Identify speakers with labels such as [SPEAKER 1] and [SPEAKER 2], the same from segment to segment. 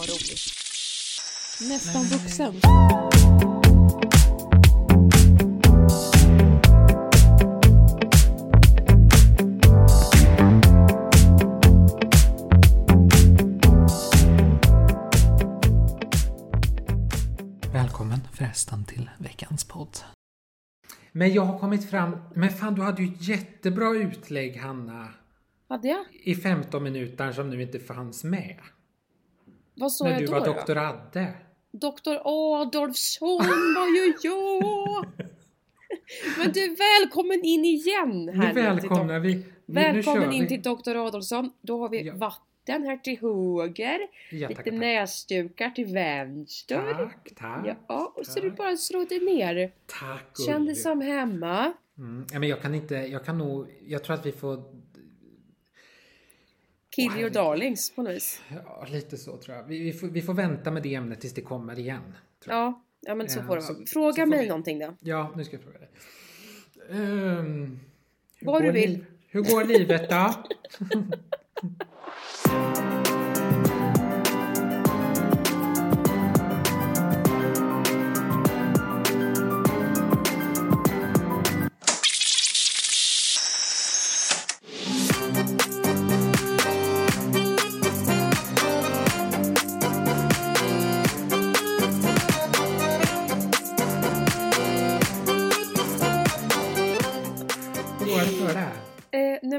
[SPEAKER 1] ha roligt. Nästan vuxen.
[SPEAKER 2] Välkommen förresten till veckans podd. Men jag har kommit fram... Men fan, du hade ju ett jättebra utlägg, Hanna.
[SPEAKER 1] Hade jag?
[SPEAKER 2] I 15 minuter som nu inte fanns med.
[SPEAKER 1] Vad sa
[SPEAKER 2] När
[SPEAKER 1] jag
[SPEAKER 2] du
[SPEAKER 1] då?
[SPEAKER 2] var
[SPEAKER 1] då?
[SPEAKER 2] doktor Adde.
[SPEAKER 1] Doktor Adolfsson var ju jag! Men du, välkommen in igen!
[SPEAKER 2] Nu
[SPEAKER 1] här till
[SPEAKER 2] välkomnar vi. Nu, nu
[SPEAKER 1] Välkommen in
[SPEAKER 2] vi.
[SPEAKER 1] till Dr. Adolfsson. Då har vi
[SPEAKER 2] Ja.
[SPEAKER 1] vatten här till höger.
[SPEAKER 2] Ja,
[SPEAKER 1] lite
[SPEAKER 2] tack,
[SPEAKER 1] näsdukar till vänster.
[SPEAKER 2] Tack, tack.
[SPEAKER 1] Ja, och så
[SPEAKER 2] tack.
[SPEAKER 1] du bara slå dig ner.
[SPEAKER 2] Tack,
[SPEAKER 1] Känn dig som hemma.
[SPEAKER 2] Mm. Ja, men jag kan inte, jag kan nog, jag tror att vi får,
[SPEAKER 1] Kill your darlings på något vis.
[SPEAKER 2] ja, lite så tror jag. Vi, vi, får, vi får vänta med det ämnet tills det kommer igen.
[SPEAKER 1] Ja, ja men så
[SPEAKER 2] Ja,
[SPEAKER 1] får det vara. Fråga mig
[SPEAKER 2] vi-
[SPEAKER 1] någonting då.
[SPEAKER 2] Ja, nu ska jag fråga dig. Ehm, hur
[SPEAKER 1] Vad du
[SPEAKER 2] går
[SPEAKER 1] vill.
[SPEAKER 2] liv- Hur går livet då?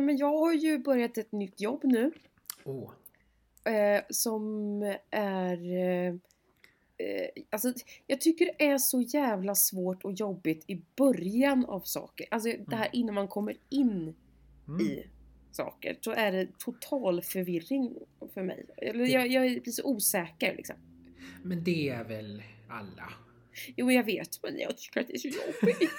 [SPEAKER 1] nej men jag har ju börjat ett nytt jobb nu.
[SPEAKER 2] Åh,
[SPEAKER 1] Eh, som är... Eh, eh, alltså, jag tycker det är så jävla svårt och jobbigt i början av saker. Alltså det här innan man kommer in
[SPEAKER 2] mm.
[SPEAKER 1] i saker. Så är det total förvirring för mig. Eller jag, jag blir så osäker liksom.
[SPEAKER 2] Men det är väl alla?
[SPEAKER 1] Jo jag vet men jag tycker att det är så jobbigt.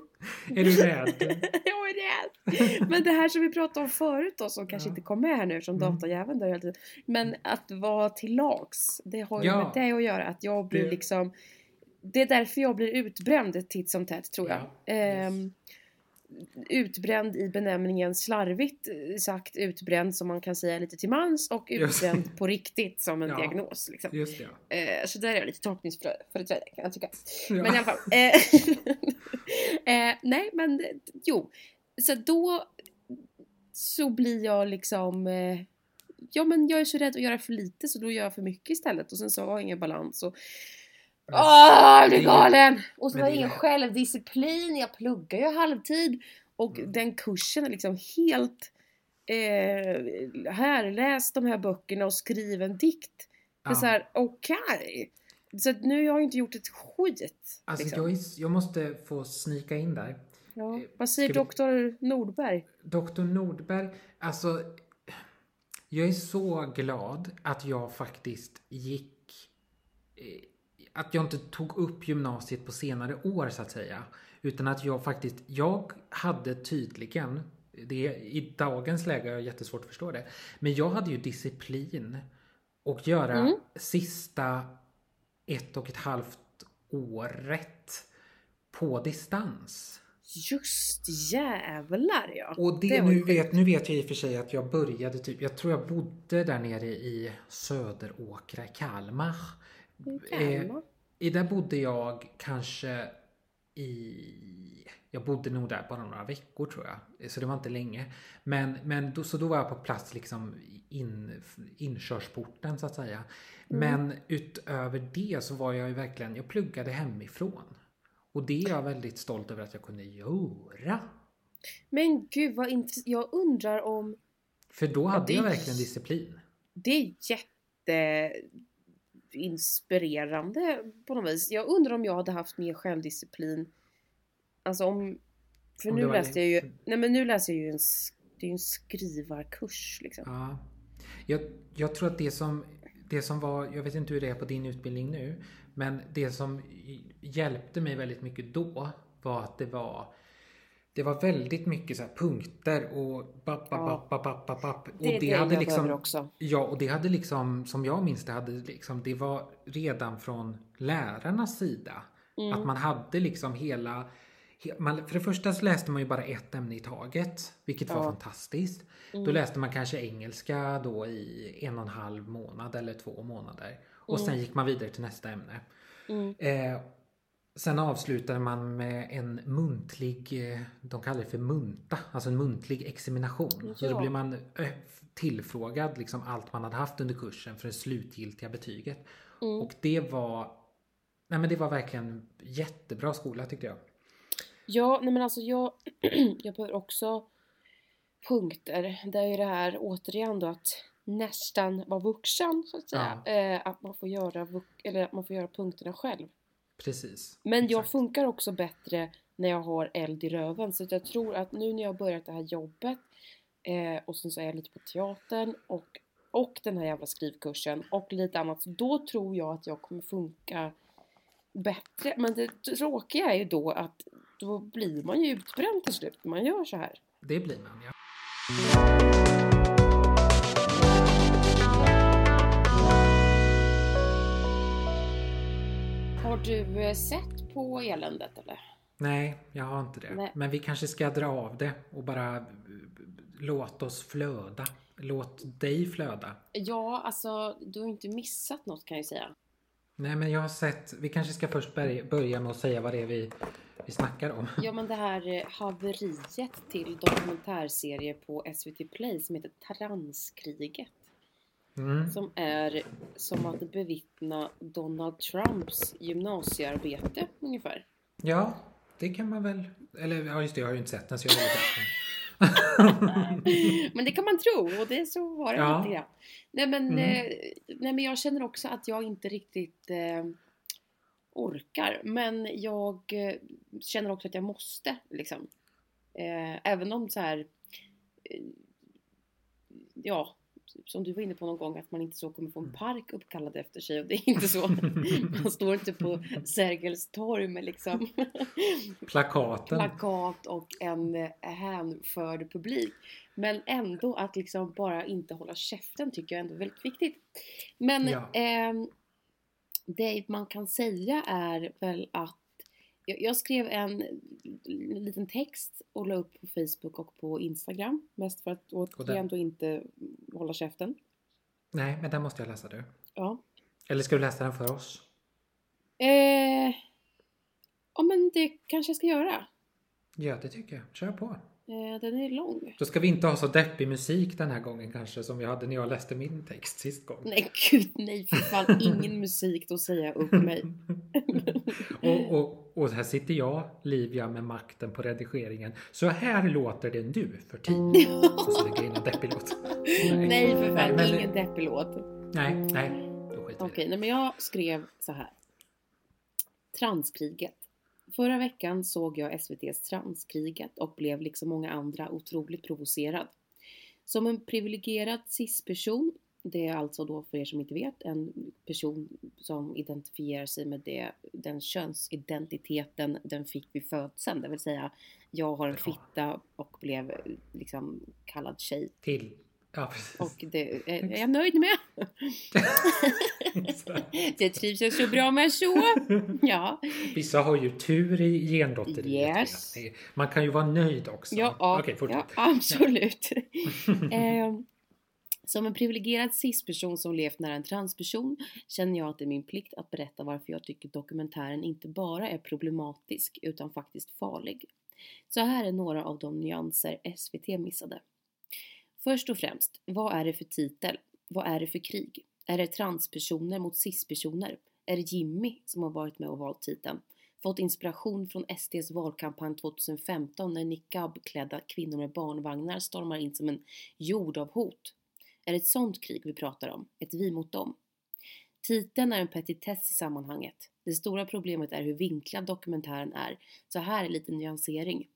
[SPEAKER 2] Är du rädd?
[SPEAKER 1] jag är rädd! Men det här som vi pratade om förut då som kanske
[SPEAKER 2] Ja.
[SPEAKER 1] inte kom med här nu som
[SPEAKER 2] Mm.
[SPEAKER 1] datajäveln där hela tiden. Men att vara till lags. Det har ju
[SPEAKER 2] Ja.
[SPEAKER 1] med det att göra. Att jag blir
[SPEAKER 2] Det-
[SPEAKER 1] liksom Det är därför jag blir utbränd titt som tätt tror jag.
[SPEAKER 2] Ja,
[SPEAKER 1] Ehm, utbränd i benämningen slarvigt eh, sagt utbränd som man kan säga lite till mans och utbränd på riktigt som en
[SPEAKER 2] Ja.
[SPEAKER 1] diagnos. Liksom.
[SPEAKER 2] Just det, ja.
[SPEAKER 1] Eh, så där är jag lite tolkningsföreträde kan jag tycka.
[SPEAKER 2] ja.
[SPEAKER 1] Men i alla fall. Eh, nej men jo. Så då så blir jag liksom Ja men jag är så rädd att göra för lite så då gör jag för mycket istället och sen så har jag ingen balans och Åh, jag blir
[SPEAKER 2] Det-
[SPEAKER 1] galen! Och så har jag
[SPEAKER 2] det-
[SPEAKER 1] ingen självdisciplin, jag pluggar ju halvtid och
[SPEAKER 2] Mm.
[SPEAKER 1] den kursen är liksom helt eh, här, läs de här böckerna och skriv en dikt. Det är
[SPEAKER 2] Ja.
[SPEAKER 1] så här, okej. Så att nu har jag inte gjort ett skit.
[SPEAKER 2] Alltså
[SPEAKER 1] liksom.
[SPEAKER 2] jag, är, jag måste få snika in där.
[SPEAKER 1] ja. Vad säger doktor Nordberg?
[SPEAKER 2] Doktor Nordberg, alltså jag är så glad att jag faktiskt gick eh, att jag inte tog upp gymnasiet på senare år så att säga. Utan att jag faktiskt, jag hade tydligen, det är, i dagens läge har jag jättesvårt att förstå det. Men jag hade ju disciplin och göra
[SPEAKER 1] Mm.
[SPEAKER 2] sista ett och ett halvt året på distans.
[SPEAKER 1] Just jävlar ja!
[SPEAKER 2] Och det,
[SPEAKER 1] Det
[SPEAKER 2] nu, vet, nu vet jag i och för sig att jag började typ, jag tror jag bodde där nere i Söderåkra, Kalmar. Eh, i där bodde jag kanske i... Jag bodde nog där bara några veckor tror jag. Så det var inte länge. Men, men då, så då var jag på plats liksom in, inkörsporten så att säga. Men utöver det så var jag ju verkligen, jag pluggade hemifrån. Och det är jag väldigt stolt över att jag kunde göra.
[SPEAKER 1] Men gud vad intressant. Jag undrar om
[SPEAKER 2] För då hade
[SPEAKER 1] det
[SPEAKER 2] jag verkligen disciplin.
[SPEAKER 1] det är jätte inspirerande på något vis. Jag undrar om jag hade haft mer självdisciplin. Alltså om... För
[SPEAKER 2] Om
[SPEAKER 1] nu läste jag ju... Nej men nu läser jag ju en, det är ju en skrivarkurs liksom.
[SPEAKER 2] Ja. Jag, jag tror att det som, det som var, jag vet inte hur det är på din utbildning nu, men det som hjälpte mig väldigt mycket då var att det var det var väldigt mycket så punkter och bapp,
[SPEAKER 1] Ja.
[SPEAKER 2] bapp, bapp, bapp, bapp, bapp. Och
[SPEAKER 1] Det är det jag
[SPEAKER 2] hade
[SPEAKER 1] behöver
[SPEAKER 2] liksom,
[SPEAKER 1] också.
[SPEAKER 2] Ja, och det hade liksom, som jag minns det, hade liksom, det var redan från lärarnas sida.
[SPEAKER 1] Mm.
[SPEAKER 2] Att man hade liksom hela, he- man, för det första så läste man ju bara ett ämne i taget, vilket var
[SPEAKER 1] Ja.
[SPEAKER 2] fantastiskt. Då
[SPEAKER 1] Mm.
[SPEAKER 2] läste man kanske engelska då i en och en halv månad eller två månader. Och sen
[SPEAKER 1] Mm.
[SPEAKER 2] gick man vidare till nästa ämne.
[SPEAKER 1] Mm.
[SPEAKER 2] Eh, sen avslutade man med en muntlig, eh, de kallar det för munta, alltså en muntlig examination. Så då
[SPEAKER 1] Ja.
[SPEAKER 2] blev man eh, tillfrågad liksom allt man hade haft under kursen för det slutgiltiga betyget.
[SPEAKER 1] Mm.
[SPEAKER 2] Och det var, nej men det var verkligen jättebra skola tyckte jag.
[SPEAKER 1] Ja, nej men alltså jag, jag behöver också punkter. Det är ju det här återigen då att nästan vara vuxen så att säga. Eh, att man får göra, eller att man får göra punkterna själv.
[SPEAKER 2] Precis.
[SPEAKER 1] Men jag
[SPEAKER 2] Exakt.
[SPEAKER 1] funkar också bättre när jag har eld i röven. Så jag tror att nu när jag har börjat det här jobbet eh, och sen så är jag lite på teatern och, och den här jävla skrivkursen och lite annat. Då tror jag att jag kommer funka bättre. Men det tråkiga är ju då att då blir man ju utbränd till slut när man gör så här.
[SPEAKER 2] Det blir man ja.
[SPEAKER 1] Du eh, sett på eländet eller?
[SPEAKER 2] Nej, jag har inte det.
[SPEAKER 1] Nej.
[SPEAKER 2] Men vi kanske ska dra av det och bara eh, låt oss flöda. Låt dig flöda.
[SPEAKER 1] Ja, alltså du har inte missat något kan jag säga.
[SPEAKER 2] Nej men jag har sett, vi kanske ska först börja, börja med att säga vad det är vi, vi snackar om.
[SPEAKER 1] Ja men det här eh, haveriet till dokumentärserie på SVT Play som heter Transkriget.
[SPEAKER 2] Mm.
[SPEAKER 1] Som är som att bevittna Donald Trumps gymnasiearbete ungefär.
[SPEAKER 2] Ja, det kan man väl, eller ja just det, jag har ju inte sett den så jag inte.
[SPEAKER 1] Men det kan man tro och det så var det
[SPEAKER 2] Ja.
[SPEAKER 1] lite grann. Nej men,
[SPEAKER 2] Mm.
[SPEAKER 1] eh, nej men jag känner också att jag inte riktigt eh, orkar. Men jag eh, känner också att jag måste liksom. Eh, även om så här eh, ja, som du var inne på någon gång att man inte så kommer få en park uppkallad efter sig och det är inte så. Man står inte på Sergels torg med liksom
[SPEAKER 2] Plakaten.
[SPEAKER 1] plakat och en eh, hänförd publik. Men ändå att liksom bara inte hålla käften tycker jag ändå är väldigt viktigt. Men
[SPEAKER 2] Ja.
[SPEAKER 1] ehm, det man kan säga är väl att jag, jag skrev en liten text och la upp på Facebook och på Instagram. Mest för att återigen då inte hålla käften.
[SPEAKER 2] Nej, men den måste jag läsa du.
[SPEAKER 1] Ja.
[SPEAKER 2] Eller ska du läsa den för oss?
[SPEAKER 1] Eh, ja men det kanske jag ska göra.
[SPEAKER 2] Ja, det tycker jag. Kör på.
[SPEAKER 1] Eh, den är lång.
[SPEAKER 2] Då ska vi inte ha så deppig musik den här gången kanske som vi hade när jag läste min text sist gång.
[SPEAKER 1] Nej gud nej för fan ingen musik då säger jag upp mig.
[SPEAKER 2] och, och, och här sitter jag, Livia, med makten på redigeringen. Så här låter det nu för tiden. Och så lägger jag in en deppig låt.
[SPEAKER 1] Nej för fan,
[SPEAKER 2] Nej, men-
[SPEAKER 1] ingen deppig låt.
[SPEAKER 2] Nej, nej.
[SPEAKER 1] Okej,
[SPEAKER 2] det.
[SPEAKER 1] nej men jag skrev så här. Transkriget. Förra veckan såg jag SVT's Transkriget och blev liksom många andra otroligt provocerad. Som en privilegierad cis-person, det är alltså då för er som inte vet en person som identifierar sig med det, den könsidentiteten den fick vid födseln. Det vill säga, jag har en fitta och blev liksom kallad tjej.
[SPEAKER 2] Till. Ja, precis.
[SPEAKER 1] Och det är är jag nöjd med. Det trivs jag så bra med så. Ja.
[SPEAKER 2] Vissa har ju tur i genlotteriet.
[SPEAKER 1] Yes.
[SPEAKER 2] Man kan ju vara nöjd också.
[SPEAKER 1] Ja, ja,
[SPEAKER 2] fortsätt.
[SPEAKER 1] ja absolut. eh, som en privilegierad cis-person som levt nära en transperson känner jag att det är min plikt att berätta varför jag tycker dokumentären inte bara är problematisk utan faktiskt farlig. Så här är några av de nyanser SVT missade. Först och främst, vad är det för titel? Vad är det för krig? Är det transpersoner mot cis-personer? Är det Jimmy som har varit med och valt titeln? Fått inspiration från SDs valkampanj 2015 när niqab-klädda kvinnor med barnvagnar stormar in som en jord av hot? Är det ett sånt krig vi pratar om? Ett vi mot dem? Titeln är en petitess i sammanhanget. Det stora problemet är hur vinklad dokumentären är, så här är lite nyansering.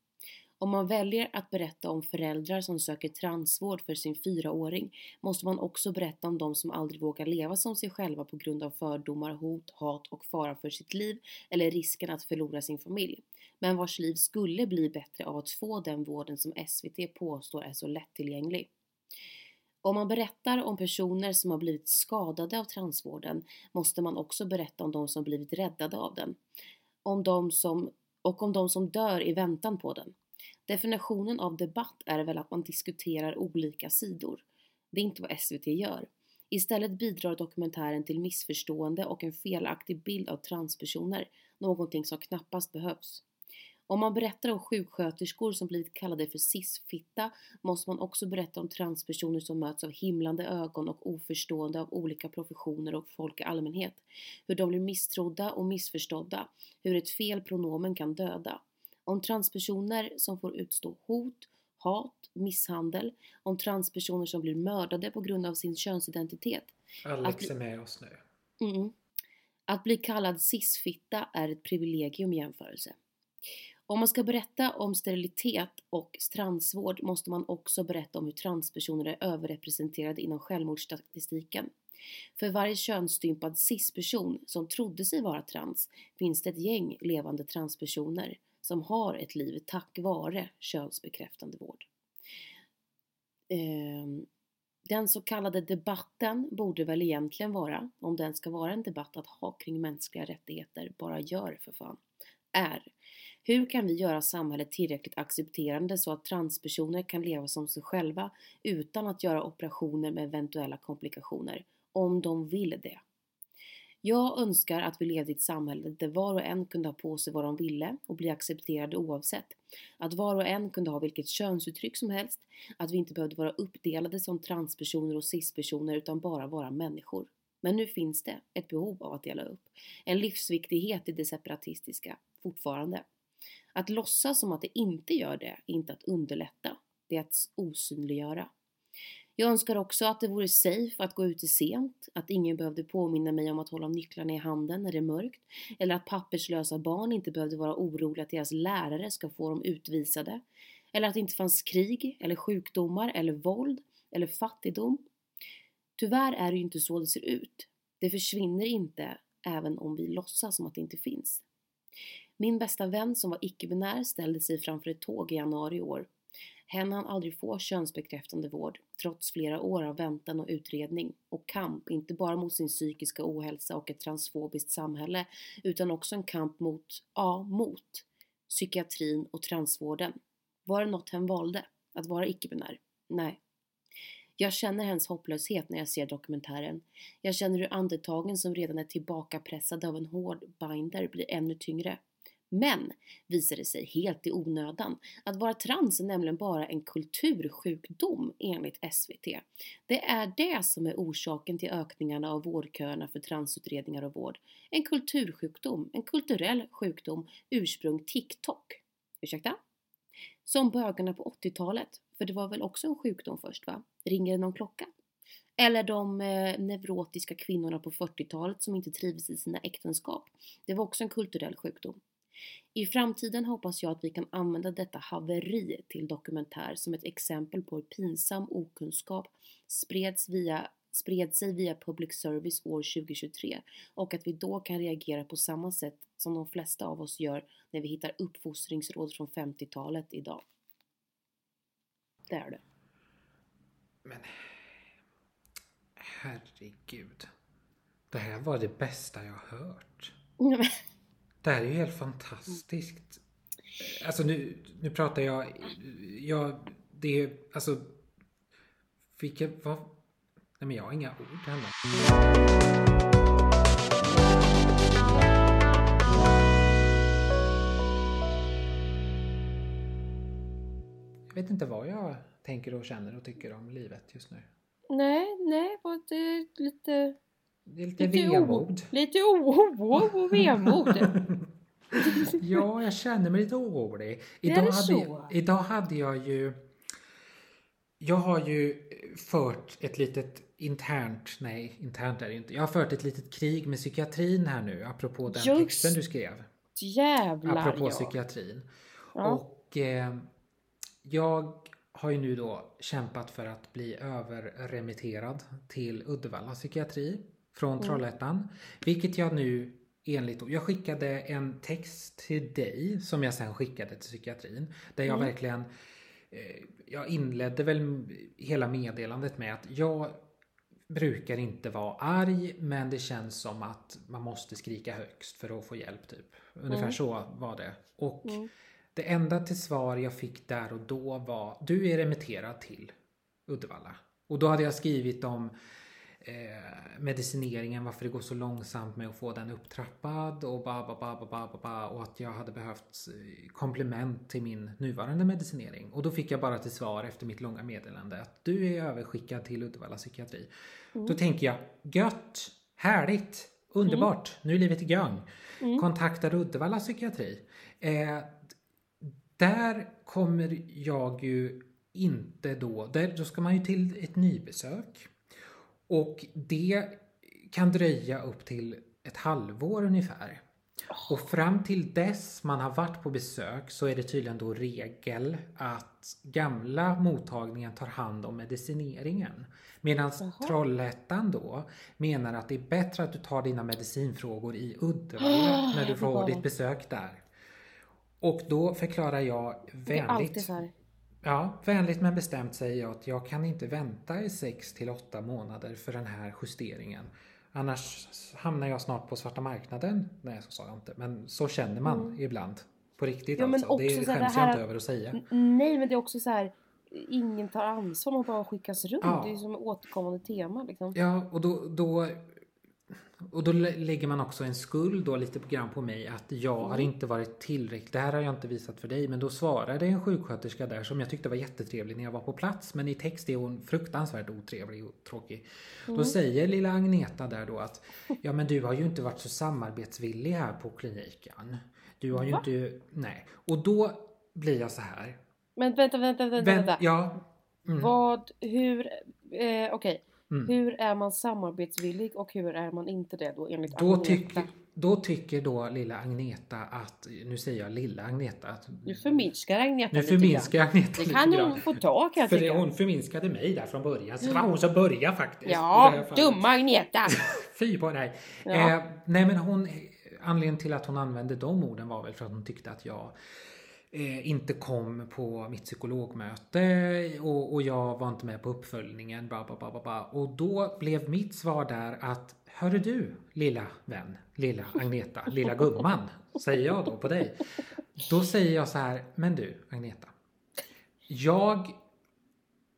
[SPEAKER 1] Om man väljer att berätta om föräldrar som söker transvård för sin fyraåring måste man också berätta om de som aldrig vågar leva som sig själva på grund av fördomar, hot, hat och fara för sitt liv eller risken att förlora sin familj. Men vars liv skulle bli bättre av att få den vården som SVT påstår är så lättillgänglig. Om man berättar om personer som har blivit skadade av transvården måste man också berätta om de som blivit räddade av den. Om de som och om de som dör i väntan på den. Definitionen av debatt är väl att man diskuterar olika sidor. Det är inte vad SVT gör. Istället bidrar dokumentären till missförstående och en felaktig bild av transpersoner, någonting som knappast behövs. Om man berättar om sjuksköterskor som blivit kallade för cisfitta måste man också berätta om transpersoner som möts av himlande ögon och oförstående av olika professioner och folk i allmänhet. Hur de blir misstrodda och missförstådda. Hur ett fel pronomen kan döda. Om transpersoner som får utstå hot, hat, misshandel. Om transpersoner som blir mördade på grund av sin könsidentitet.
[SPEAKER 2] Alex är med oss nu.
[SPEAKER 1] Mm. Att bli kallad cisfitta är ett privilegium i jämförelse. Om man ska berätta om sterilitet och transvård måste man också berätta om hur transpersoner är överrepresenterade inom självmordsstatistiken. För varje könsstympad cisperson som trodde sig vara trans finns det ett gäng levande transpersoner som har ett liv tack vare könsbekräftande vård. Ehm, den så kallade debatten borde väl egentligen vara, om den ska vara en debatt att ha kring mänskliga rättigheter, bara gör för fan, är hur kan vi göra samhället tillräckligt accepterande så att transpersoner kan leva som sig själva utan att göra operationer med eventuella komplikationer, om de vill det? Jag önskar att vi levde i ett samhälle där var och en kunde ha på sig vad de ville och bli accepterade oavsett. Att var och en kunde ha vilket könsuttryck som helst. Att vi inte behövde vara uppdelade som transpersoner och cispersoner utan bara vara människor. Men nu finns det ett behov av att dela upp. En livsviktighet i det separatistiska, fortfarande. Att låtsas som att det inte gör det är inte att underlätta, det är att osynliggöra. Jag önskar också att det vore safe att gå ute sent, att ingen behövde påminna mig om att hålla nycklarna i handen när det är mörkt, eller att papperslösa barn inte behövde vara oroliga att deras lärare ska få dem utvisade, eller att det inte fanns krig, eller sjukdomar, eller våld, eller fattigdom. Tyvärr är det ju inte så det ser ut. Det försvinner inte även om vi låtsas som att det inte finns. Min bästa vän som var icke-binär ställde sig framför ett tåg i januari i år. Hen hann aldrig få könsbekräftande vård, trots flera år av väntan och utredning och kamp, inte bara mot sin psykiska ohälsa och ett transfobiskt samhälle, utan också en kamp mot, ja, mot psykiatrin och transvården. Var det något hen valde? Att vara icke-binär? Nej. Jag känner hennes hopplöshet när jag ser dokumentären. Jag känner hur andetagen som redan är tillbakapressade av en hård binder blir ännu tyngre. Men visar det sig helt i onödan. Att vara trans är nämligen bara en kultursjukdom enligt SVT. Det är det som är orsaken till ökningarna av vårdköerna för transutredningar och vård. En kultursjukdom, en kulturell sjukdom, ursprung TikTok. Ursäkta? Som bögarna på 80-talet, för det var väl också en sjukdom först va? Ringer det någon klocka? Eller de eh, neurotiska kvinnorna på 40-talet som inte trivs i sina äktenskap. Det var också en kulturell sjukdom. I framtiden hoppas jag att vi kan använda detta haveri till dokumentär som ett exempel på hur pinsam okunskap spreds, via, spred sig via public service år 2023 och att vi då kan reagera på samma sätt som de flesta av oss gör när vi hittar uppfostringsråd från 50-talet idag. Det är det.
[SPEAKER 2] Men herregud. Det här var det bästa jag hört. Det här är ju helt fantastiskt. Alltså nu, nu pratar jag, jag, det är alltså, vilka, vad, nej men jag har inga ord heller. Jag vet inte vad jag tänker och känner och tycker om livet just nu.
[SPEAKER 1] Nej, nej, bara det är lite
[SPEAKER 2] det är lite, lite vemod.
[SPEAKER 1] Lite oro och vemod.
[SPEAKER 2] ja, jag känner mig lite orolig. Idag,
[SPEAKER 1] är det
[SPEAKER 2] hade,
[SPEAKER 1] så?
[SPEAKER 2] idag hade jag ju... Jag har ju fört ett litet internt, nej internt är det inte. Jag har fört ett litet krig med psykiatrin här nu apropå den
[SPEAKER 1] Just
[SPEAKER 2] texten du skrev.
[SPEAKER 1] Jävlar
[SPEAKER 2] Apropå
[SPEAKER 1] ja.
[SPEAKER 2] psykiatrin.
[SPEAKER 1] Ja.
[SPEAKER 2] Och eh, jag har ju nu då kämpat för att bli överremitterad till Uddevalla psykiatri från
[SPEAKER 1] Mm.
[SPEAKER 2] Trollhättan. Vilket jag nu enligt... Jag skickade en text till dig som jag sen skickade till psykiatrin. Där jag
[SPEAKER 1] Mm.
[SPEAKER 2] verkligen... Eh, jag inledde väl hela meddelandet med att jag brukar inte vara arg men det känns som att man måste skrika högst för att få hjälp typ. Ungefär
[SPEAKER 1] Mm.
[SPEAKER 2] så var det. Och
[SPEAKER 1] Mm.
[SPEAKER 2] det enda till svar jag fick där och då var du är remitterad till Uddevalla. Och då hade jag skrivit om eh, medicineringen, varför det går så långsamt med att få den upptrappad och ba, ba, ba, ba, ba, ba, ba, och att jag hade behövt eh, komplement till min nuvarande medicinering. Och då fick jag bara till svar efter mitt långa meddelande att du är överskickad till Uddevalla psykiatri.
[SPEAKER 1] Mm.
[SPEAKER 2] Då tänker jag gött, härligt, underbart, nu är livet igång.
[SPEAKER 1] Mm.
[SPEAKER 2] Kontaktar Uddevalla psykiatri. Eh, där kommer jag ju inte då, där, då ska man ju till ett nybesök. Och det kan dröja upp till ett halvår ungefär. Och fram till dess man har varit på besök så är det tydligen då regel att gamla mottagningen tar hand om medicineringen. Medan. Trollhättan då menar att det är bättre att du tar dina medicinfrågor i Uddevalla när du får ditt besök där. Och då förklarar jag
[SPEAKER 1] Det här.
[SPEAKER 2] Ja, vänligt men bestämt säger jag att jag kan inte vänta i 6 till 8 månader för den här justeringen. Annars hamnar jag snart på svarta marknaden. Nej, så sa jag inte. Men så känner man ibland. På riktigt
[SPEAKER 1] Mm. Ja,
[SPEAKER 2] alltså. Det
[SPEAKER 1] här,
[SPEAKER 2] skäms
[SPEAKER 1] det
[SPEAKER 2] jag
[SPEAKER 1] här-
[SPEAKER 2] inte över att säga.
[SPEAKER 1] Nej men det är också så här. Ingen tar ansvar, man bara skickas runt.
[SPEAKER 2] Ja.
[SPEAKER 1] Det är ju som ett återkommande tema liksom.
[SPEAKER 2] Ja, och då, då och då lä- lägger man också en skuld då lite grann på mig att jag har
[SPEAKER 1] Mm.
[SPEAKER 2] inte varit tillräckligt. Det här har jag inte visat för dig men då svarade en sjuksköterska där som jag tyckte var jättetrevlig när jag var på plats men i text är hon fruktansvärt otrevlig och tråkig.
[SPEAKER 1] Mm.
[SPEAKER 2] Då säger lilla Agneta där då att ja men du har ju inte varit så samarbetsvillig här på kliniken. Du har ju
[SPEAKER 1] Va?
[SPEAKER 2] inte, nej. Och då blir jag så här.
[SPEAKER 1] Men vänta, vänta, vänta.
[SPEAKER 2] Vän,
[SPEAKER 1] vänta.
[SPEAKER 2] ja. Mm.
[SPEAKER 1] Vad, hur, eh, okej.
[SPEAKER 2] Mm.
[SPEAKER 1] Hur är man samarbetsvillig och hur är man inte det då enligt
[SPEAKER 2] Då,
[SPEAKER 1] Agneta?
[SPEAKER 2] tycker, då tycker då lilla Agneta att, nu säger jag lilla Agneta. Att,
[SPEAKER 1] Nu förminskar Agneta
[SPEAKER 2] nu
[SPEAKER 1] lite
[SPEAKER 2] förminskar
[SPEAKER 1] grann.
[SPEAKER 2] Agneta
[SPEAKER 1] Det
[SPEAKER 2] lite
[SPEAKER 1] kan hon få ta kan jag
[SPEAKER 2] För
[SPEAKER 1] tycka.
[SPEAKER 2] hon förminskade mig där från början. Så det var hon som började faktiskt.
[SPEAKER 1] Ja, dumma Agneta!
[SPEAKER 2] Fy på dig.
[SPEAKER 1] Ja.
[SPEAKER 2] Eh, nej men hon, anledningen till att hon använde de orden var väl för att hon tyckte att jag eh, inte kom på mitt psykologmöte och, och jag var inte med på uppföljningen. Bla, bla, bla, bla. Och då blev mitt svar där att Hörru du lilla vän, lilla Agneta, lilla gumman, säger jag då på dig. Då säger jag så här, men du Agneta. Jag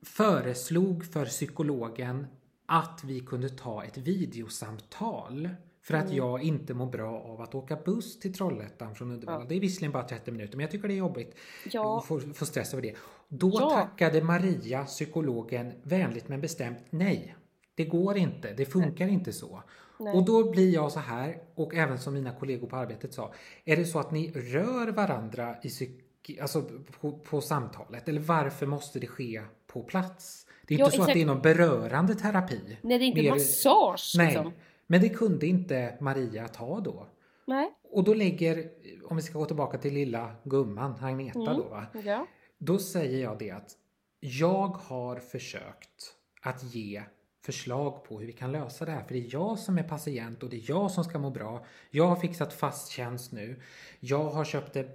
[SPEAKER 2] föreslog för psykologen att vi kunde ta ett videosamtal för att
[SPEAKER 1] Mm.
[SPEAKER 2] jag inte mår bra av att åka buss till Trollhättan från Uddevalla.
[SPEAKER 1] Ja.
[SPEAKER 2] Det är visserligen bara 30 minuter men jag tycker det är jobbigt
[SPEAKER 1] Ja,
[SPEAKER 2] att få, få stress över det. Då
[SPEAKER 1] Ja.
[SPEAKER 2] tackade Maria, psykologen, vänligt men bestämt nej. Det går inte, det funkar inte så.
[SPEAKER 1] nej.
[SPEAKER 2] Och då blir jag så här, och även som mina kollegor på arbetet sa, är det så att ni rör varandra i psyk- alltså på, på samtalet? Eller varför måste det ske på plats? Det är
[SPEAKER 1] Ja,
[SPEAKER 2] inte så att
[SPEAKER 1] exakt.
[SPEAKER 2] det är någon berörande terapi.
[SPEAKER 1] Nej, det är inte
[SPEAKER 2] Mer-
[SPEAKER 1] massage
[SPEAKER 2] Nej,
[SPEAKER 1] liksom.
[SPEAKER 2] Men det kunde inte Maria ta då.
[SPEAKER 1] Nej.
[SPEAKER 2] Och då lägger, om vi ska gå tillbaka till lilla gumman, Agneta
[SPEAKER 1] Mm.
[SPEAKER 2] då va.
[SPEAKER 1] Ja.
[SPEAKER 2] Då säger jag det att jag har försökt att ge förslag på hur vi kan lösa det här. För det är jag som är patient och det är jag som ska må bra. Jag har fixat fast tjänst nu. Jag har köpt en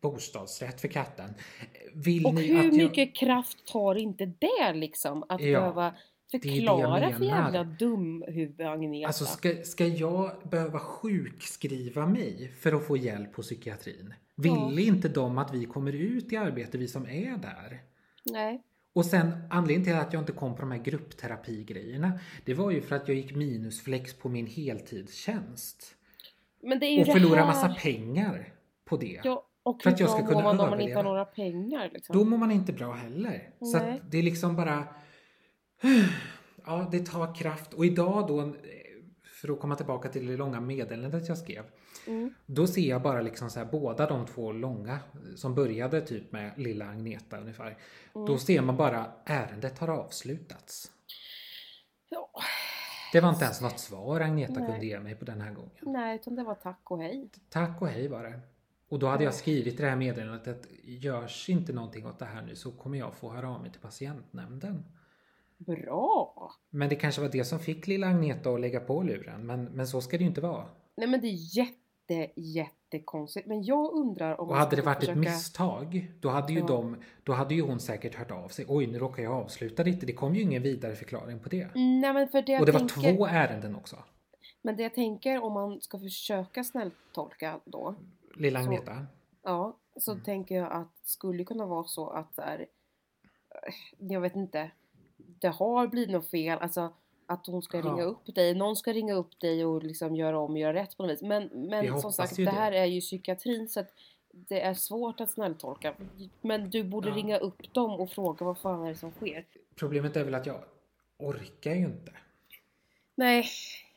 [SPEAKER 2] bostadsrätt för katten. Vill
[SPEAKER 1] Och hur
[SPEAKER 2] att jag...
[SPEAKER 1] mycket kraft tar inte det liksom? Att
[SPEAKER 2] Ja,
[SPEAKER 1] behöva
[SPEAKER 2] är det jag
[SPEAKER 1] förklara för jävla dumhuvud Agneta.
[SPEAKER 2] Alltså ska, ska jag behöva sjukskriva mig för att få hjälp på psykiatrin? Vill
[SPEAKER 1] Ja.
[SPEAKER 2] inte de att vi kommer ut i arbete, vi som är där?
[SPEAKER 1] Nej.
[SPEAKER 2] Och sen anledningen till att jag inte kom på de här gruppterapigrejerna Det var ju för att jag gick minusflex på min heltidstjänst.
[SPEAKER 1] Men det är ju
[SPEAKER 2] Och förlorade
[SPEAKER 1] här.
[SPEAKER 2] massa pengar på det.
[SPEAKER 1] Ja, och
[SPEAKER 2] för att jag ska kunna
[SPEAKER 1] man om man inte har
[SPEAKER 2] överleva.
[SPEAKER 1] några pengar liksom?
[SPEAKER 2] Då mår man inte bra heller. Så
[SPEAKER 1] Nej.
[SPEAKER 2] att det är liksom bara... Ja, det tar kraft. Och idag då, för att komma tillbaka till det långa meddelandet jag skrev.
[SPEAKER 1] Mm.
[SPEAKER 2] Då ser jag bara liksom så här, båda de två långa som började typ med lilla Agneta ungefär.
[SPEAKER 1] Mm.
[SPEAKER 2] Då ser man bara ärendet har avslutats.
[SPEAKER 1] Ja.
[SPEAKER 2] Det var inte ens något svar Agneta
[SPEAKER 1] Nej.
[SPEAKER 2] kunde ge mig på den här gången.
[SPEAKER 1] Nej, utan det var tack och hej.
[SPEAKER 2] Tack och hej var det. Och då hade jag skrivit det här meddelandet att görs inte någonting åt det här nu så kommer jag få höra av mig till patientnämnden.
[SPEAKER 1] Bra!
[SPEAKER 2] Men det kanske var det som fick lilla Agneta att lägga på luren. Men, men så ska det ju inte vara.
[SPEAKER 1] Nej men det är jätte, jättekonstigt. Men jag undrar om
[SPEAKER 2] Och hade det varit ett
[SPEAKER 1] försöka-
[SPEAKER 2] misstag, då hade ju
[SPEAKER 1] Ja.
[SPEAKER 2] de, då hade ju hon säkert hört av sig. Oj, nu råkar jag avsluta lite. Det kom ju ingen vidare förklaring på det.
[SPEAKER 1] Nej men för det
[SPEAKER 2] Och det var
[SPEAKER 1] tänker,
[SPEAKER 2] två ärenden också.
[SPEAKER 1] Men det jag tänker om man ska försöka snälltolka då.
[SPEAKER 2] Lilla
[SPEAKER 1] Så-
[SPEAKER 2] Agneta.
[SPEAKER 1] Ja, så
[SPEAKER 2] Mm.
[SPEAKER 1] tänker jag att det skulle kunna vara så att det är, eh, jag vet inte, det har blivit något fel, alltså att hon ska
[SPEAKER 2] Ja.
[SPEAKER 1] ringa upp dig, någon ska ringa upp dig och liksom göra om och göra rätt på något vis. Men, men som sagt, det. här är ju psykiatrin så att det är svårt att snälltolka. Men du borde
[SPEAKER 2] Ja.
[SPEAKER 1] ringa upp dem och fråga vad fan är det som sker.
[SPEAKER 2] Problemet är väl att jag orkar ju inte.
[SPEAKER 1] Nej,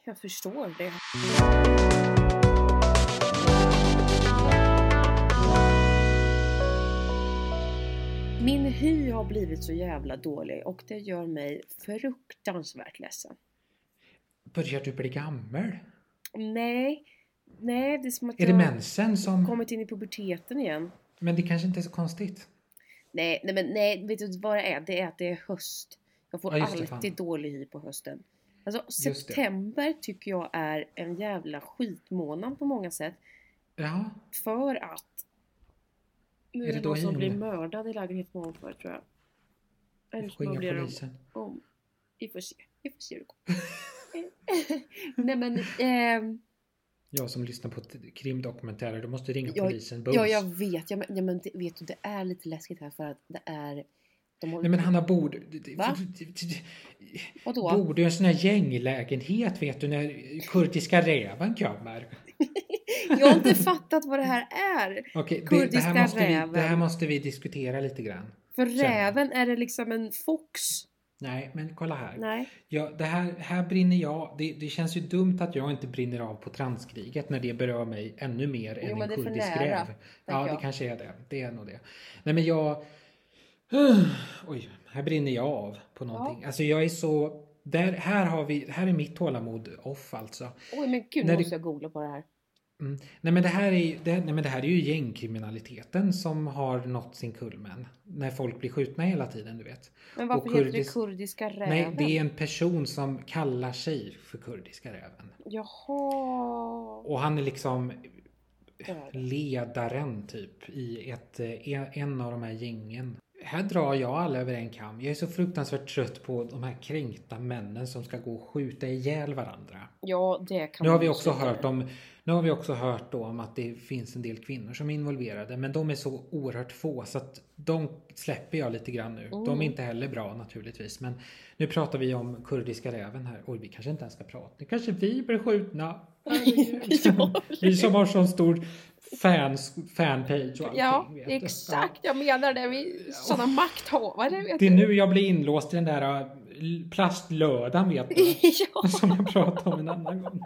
[SPEAKER 1] jag förstår det. Min hy har blivit så jävla dålig och det gör mig fruktansvärt ledsen.
[SPEAKER 2] Börjar du bli gammal?
[SPEAKER 1] Nej, nej det är som att
[SPEAKER 2] Är det
[SPEAKER 1] jag
[SPEAKER 2] mensen
[SPEAKER 1] har
[SPEAKER 2] som...
[SPEAKER 1] kommit in i puberteten igen.
[SPEAKER 2] Men det kanske inte är så konstigt.
[SPEAKER 1] Nej, nej men nej, vet du vad det är? Det är att det är höst. Jag får
[SPEAKER 2] Ja, det,
[SPEAKER 1] alltid
[SPEAKER 2] fan.
[SPEAKER 1] dålig hy på hösten. Alltså
[SPEAKER 2] Just det.
[SPEAKER 1] september tycker jag är en jävla skitmånad på många sätt.
[SPEAKER 2] Ja,
[SPEAKER 1] För att nu
[SPEAKER 2] Är det
[SPEAKER 1] det någon som blir mördad i lägenheten ovanför tror jag. Eller så blir de om. Vi får se. Vi får se hur det går. Nej men ehm,
[SPEAKER 2] Jag som lyssnar på krimdokumentärer, du måste ringa
[SPEAKER 1] Ja,
[SPEAKER 2] polisen. Bums.
[SPEAKER 1] ja jag vet. Ja, men, ja, men det, vet du det är lite läskigt här för att det är de håller
[SPEAKER 2] Nej men Hanna, bor du...
[SPEAKER 1] Va? Vadå?
[SPEAKER 2] Bor du i en sån här gänglägenhet vet du när kurdiska räven kommer?
[SPEAKER 1] Jag har inte fattat vad det här är.
[SPEAKER 2] Okej, det, det,
[SPEAKER 1] Kurdiska
[SPEAKER 2] här måste vi,
[SPEAKER 1] räven.
[SPEAKER 2] det här måste vi diskutera lite grann.
[SPEAKER 1] För räven, är det liksom en fox?
[SPEAKER 2] Nej, men kolla här.
[SPEAKER 1] Nej.
[SPEAKER 2] Ja, det här, här brinner jag. Det, det känns ju dumt att jag inte brinner av på transkriget när det berör mig ännu mer
[SPEAKER 1] Jo,
[SPEAKER 2] än en
[SPEAKER 1] det
[SPEAKER 2] kurdisk
[SPEAKER 1] nära,
[SPEAKER 2] räv. Ja, det
[SPEAKER 1] jag.
[SPEAKER 2] kanske är det. Det är nog det. Nej, men jag... Oj, här brinner jag av på någonting. Alltså jag är så... Där, här, har vi, här är mitt tålamod off alltså.
[SPEAKER 1] Oj men gud,
[SPEAKER 2] När
[SPEAKER 1] nu
[SPEAKER 2] det-
[SPEAKER 1] måste jag googla på det här.
[SPEAKER 2] Mm. Nej, men det här är, det, nej men det här är ju gängkriminaliteten som har nått sin kulmen. När folk blir skjutna hela tiden, du vet.
[SPEAKER 1] Men varför
[SPEAKER 2] Och
[SPEAKER 1] heter det
[SPEAKER 2] kurdis-
[SPEAKER 1] kurdiska räven?
[SPEAKER 2] Nej, det är en person som kallar sig för kurdiska räven.
[SPEAKER 1] Jaha.
[SPEAKER 2] Och han är liksom ledaren typ i ett, eh, en av de här gängen. Här drar jag alla över en kam. Jag är så fruktansvärt trött på de här kränkta männen som ska gå och skjuta ihjäl varandra.
[SPEAKER 1] Ja, det kan
[SPEAKER 2] Nu har vi också hört om nu har vi också hört då om att det finns en del kvinnor som är involverade men de är så oerhört få så att de släpper jag lite grann nu. De
[SPEAKER 1] Mm.
[SPEAKER 2] är inte heller bra naturligtvis men nu pratar vi om kurdiska räven här. Oj, vi kanske inte ens ska prata. Nu kanske vi blir skjutna.
[SPEAKER 1] Ja.
[SPEAKER 2] vi som har sån stor fans, fanpage och allting.
[SPEAKER 1] Ja, exakt. Jag menar det. Vi sådana makthavare. Vet
[SPEAKER 2] Det är
[SPEAKER 1] du.
[SPEAKER 2] nu jag blir inlåst i den där äh, plastlödan vet du.
[SPEAKER 1] ja.
[SPEAKER 2] Som jag pratade om en annan gång.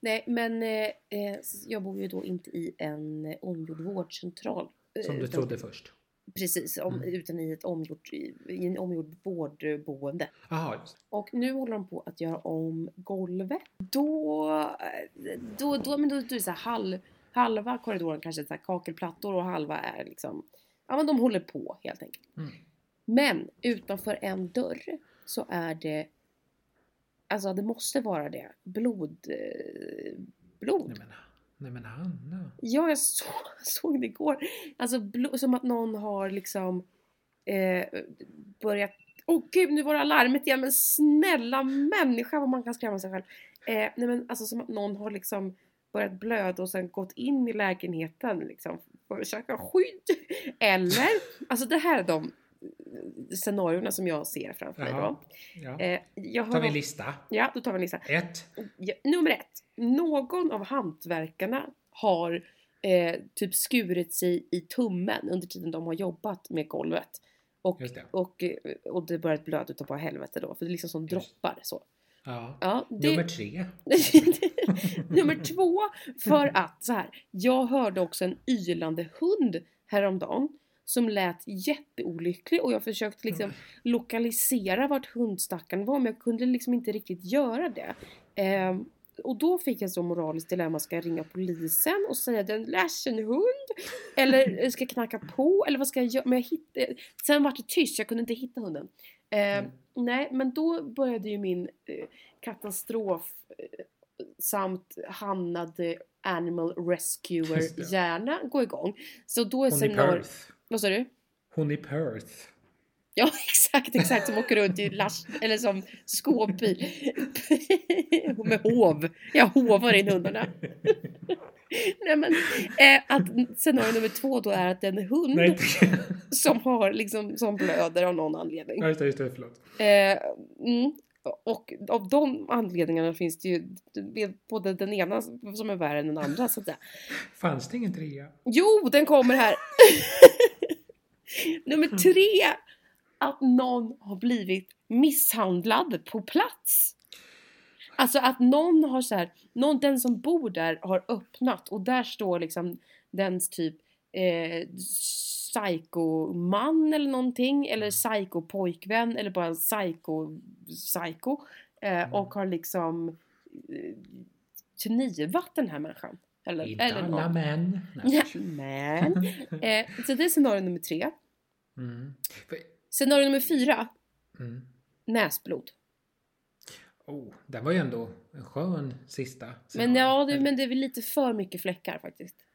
[SPEAKER 1] Nej, men eh, eh, jag bor ju då inte i en omgjord vårdcentral. eh,
[SPEAKER 2] Som du
[SPEAKER 1] utan-
[SPEAKER 2] trodde först.
[SPEAKER 1] Precis, om,
[SPEAKER 2] Mm.
[SPEAKER 1] utan i ett omgjort, i, en omgjord vårdboende.
[SPEAKER 2] Jaha, just.
[SPEAKER 1] Och nu håller de på att göra om golvet. Då, eh, då, då, men då, då är det så här halv, halva korridoren kanske är kakelplattor och halva är liksom, ja men de håller på helt enkelt.
[SPEAKER 2] Mm.
[SPEAKER 1] Men utanför en dörr så är det, alltså det måste vara det, blod, eh, blod.
[SPEAKER 2] Nej men, nej men Hanna.
[SPEAKER 1] Ja, jag så, såg det igår. Alltså blo- som att någon har liksom eh, börjat... Åh gud, nu var det alarmet igen. Men snälla människa vad man kan skrämma sig själv. Eh, nej men alltså som att någon har liksom börjat blöda och sen gått in i lägenheten liksom för att söka skydd. Eller, alltså det här är de scenarierna som jag ser framför mig då.
[SPEAKER 2] Ja.
[SPEAKER 1] Eh, jag
[SPEAKER 2] tar vi en lista.
[SPEAKER 1] ja, då tar vi en lista.
[SPEAKER 2] Ett.
[SPEAKER 1] Ja, nummer ett. Någon av hantverkarna har eh, typ skurit sig i tummen under tiden de har jobbat med golvet. Och,
[SPEAKER 2] det.
[SPEAKER 1] och, och det börjat blöda utav bara helvete då. För det är liksom som droppar så.
[SPEAKER 2] Ja.
[SPEAKER 1] Ja, det,
[SPEAKER 2] Nummer tre.
[SPEAKER 1] nummer två. För att så här. Jag hörde också en ylande hund häromdagen. Som lät jätteolycklig och jag försökte liksom lokalisera vart hundstackaren var men jag kunde liksom inte riktigt göra det. Ehm, och då fick jag så moraliskt dilemma, ska jag ringa polisen och säga det är en ledsen hund? Eller ska jag knacka på? Eller vad ska jag göra? Men jag hittade, sen var det tyst, jag kunde inte hitta hunden. Ehm,
[SPEAKER 2] Mm.
[SPEAKER 1] Nej, men då började ju min eh, katastrof eh, samt Hanna the Animal. Rescuer-hjärna gå igång. Så då är scenariot... Vad sa du?
[SPEAKER 2] Hon i Perth.
[SPEAKER 1] Ja exakt, exakt som åker runt i last, eller som skåpbil. Med hov. Jag hovar in hundarna. Nej men, eh, att scenario nummer två då är att en hund
[SPEAKER 2] Nej,
[SPEAKER 1] som har liksom, som blöder av någon anledning.
[SPEAKER 2] Ja, just det, just det, förlåt.
[SPEAKER 1] Eh, mm, och av de anledningarna finns det ju både den ena som är värre än den andra så att säga.
[SPEAKER 2] Fanns det ingen trea?
[SPEAKER 1] Jo, den kommer här! Nummer tre. Att någon har blivit misshandlad på plats. Alltså att någon har så här, någon, den som bor där har öppnat och där står liksom dens typ eh, psykoman eller någonting eller psykopojkvän eller bara en psyko psycho eh, och har liksom eh, knivat den här människan. Eller,
[SPEAKER 2] Inte
[SPEAKER 1] eller
[SPEAKER 2] alla
[SPEAKER 1] någon.
[SPEAKER 2] män. Nej.
[SPEAKER 1] Ja, men. Eh, så det är scenario nummer tre.
[SPEAKER 2] Mm. För-
[SPEAKER 1] Scenario nummer fyra.
[SPEAKER 2] Mm.
[SPEAKER 1] Näsblod.
[SPEAKER 2] Oh, det var ju ändå en skön sista.
[SPEAKER 1] Men
[SPEAKER 2] scenario.
[SPEAKER 1] ja, det, men det är väl lite för mycket fläckar faktiskt.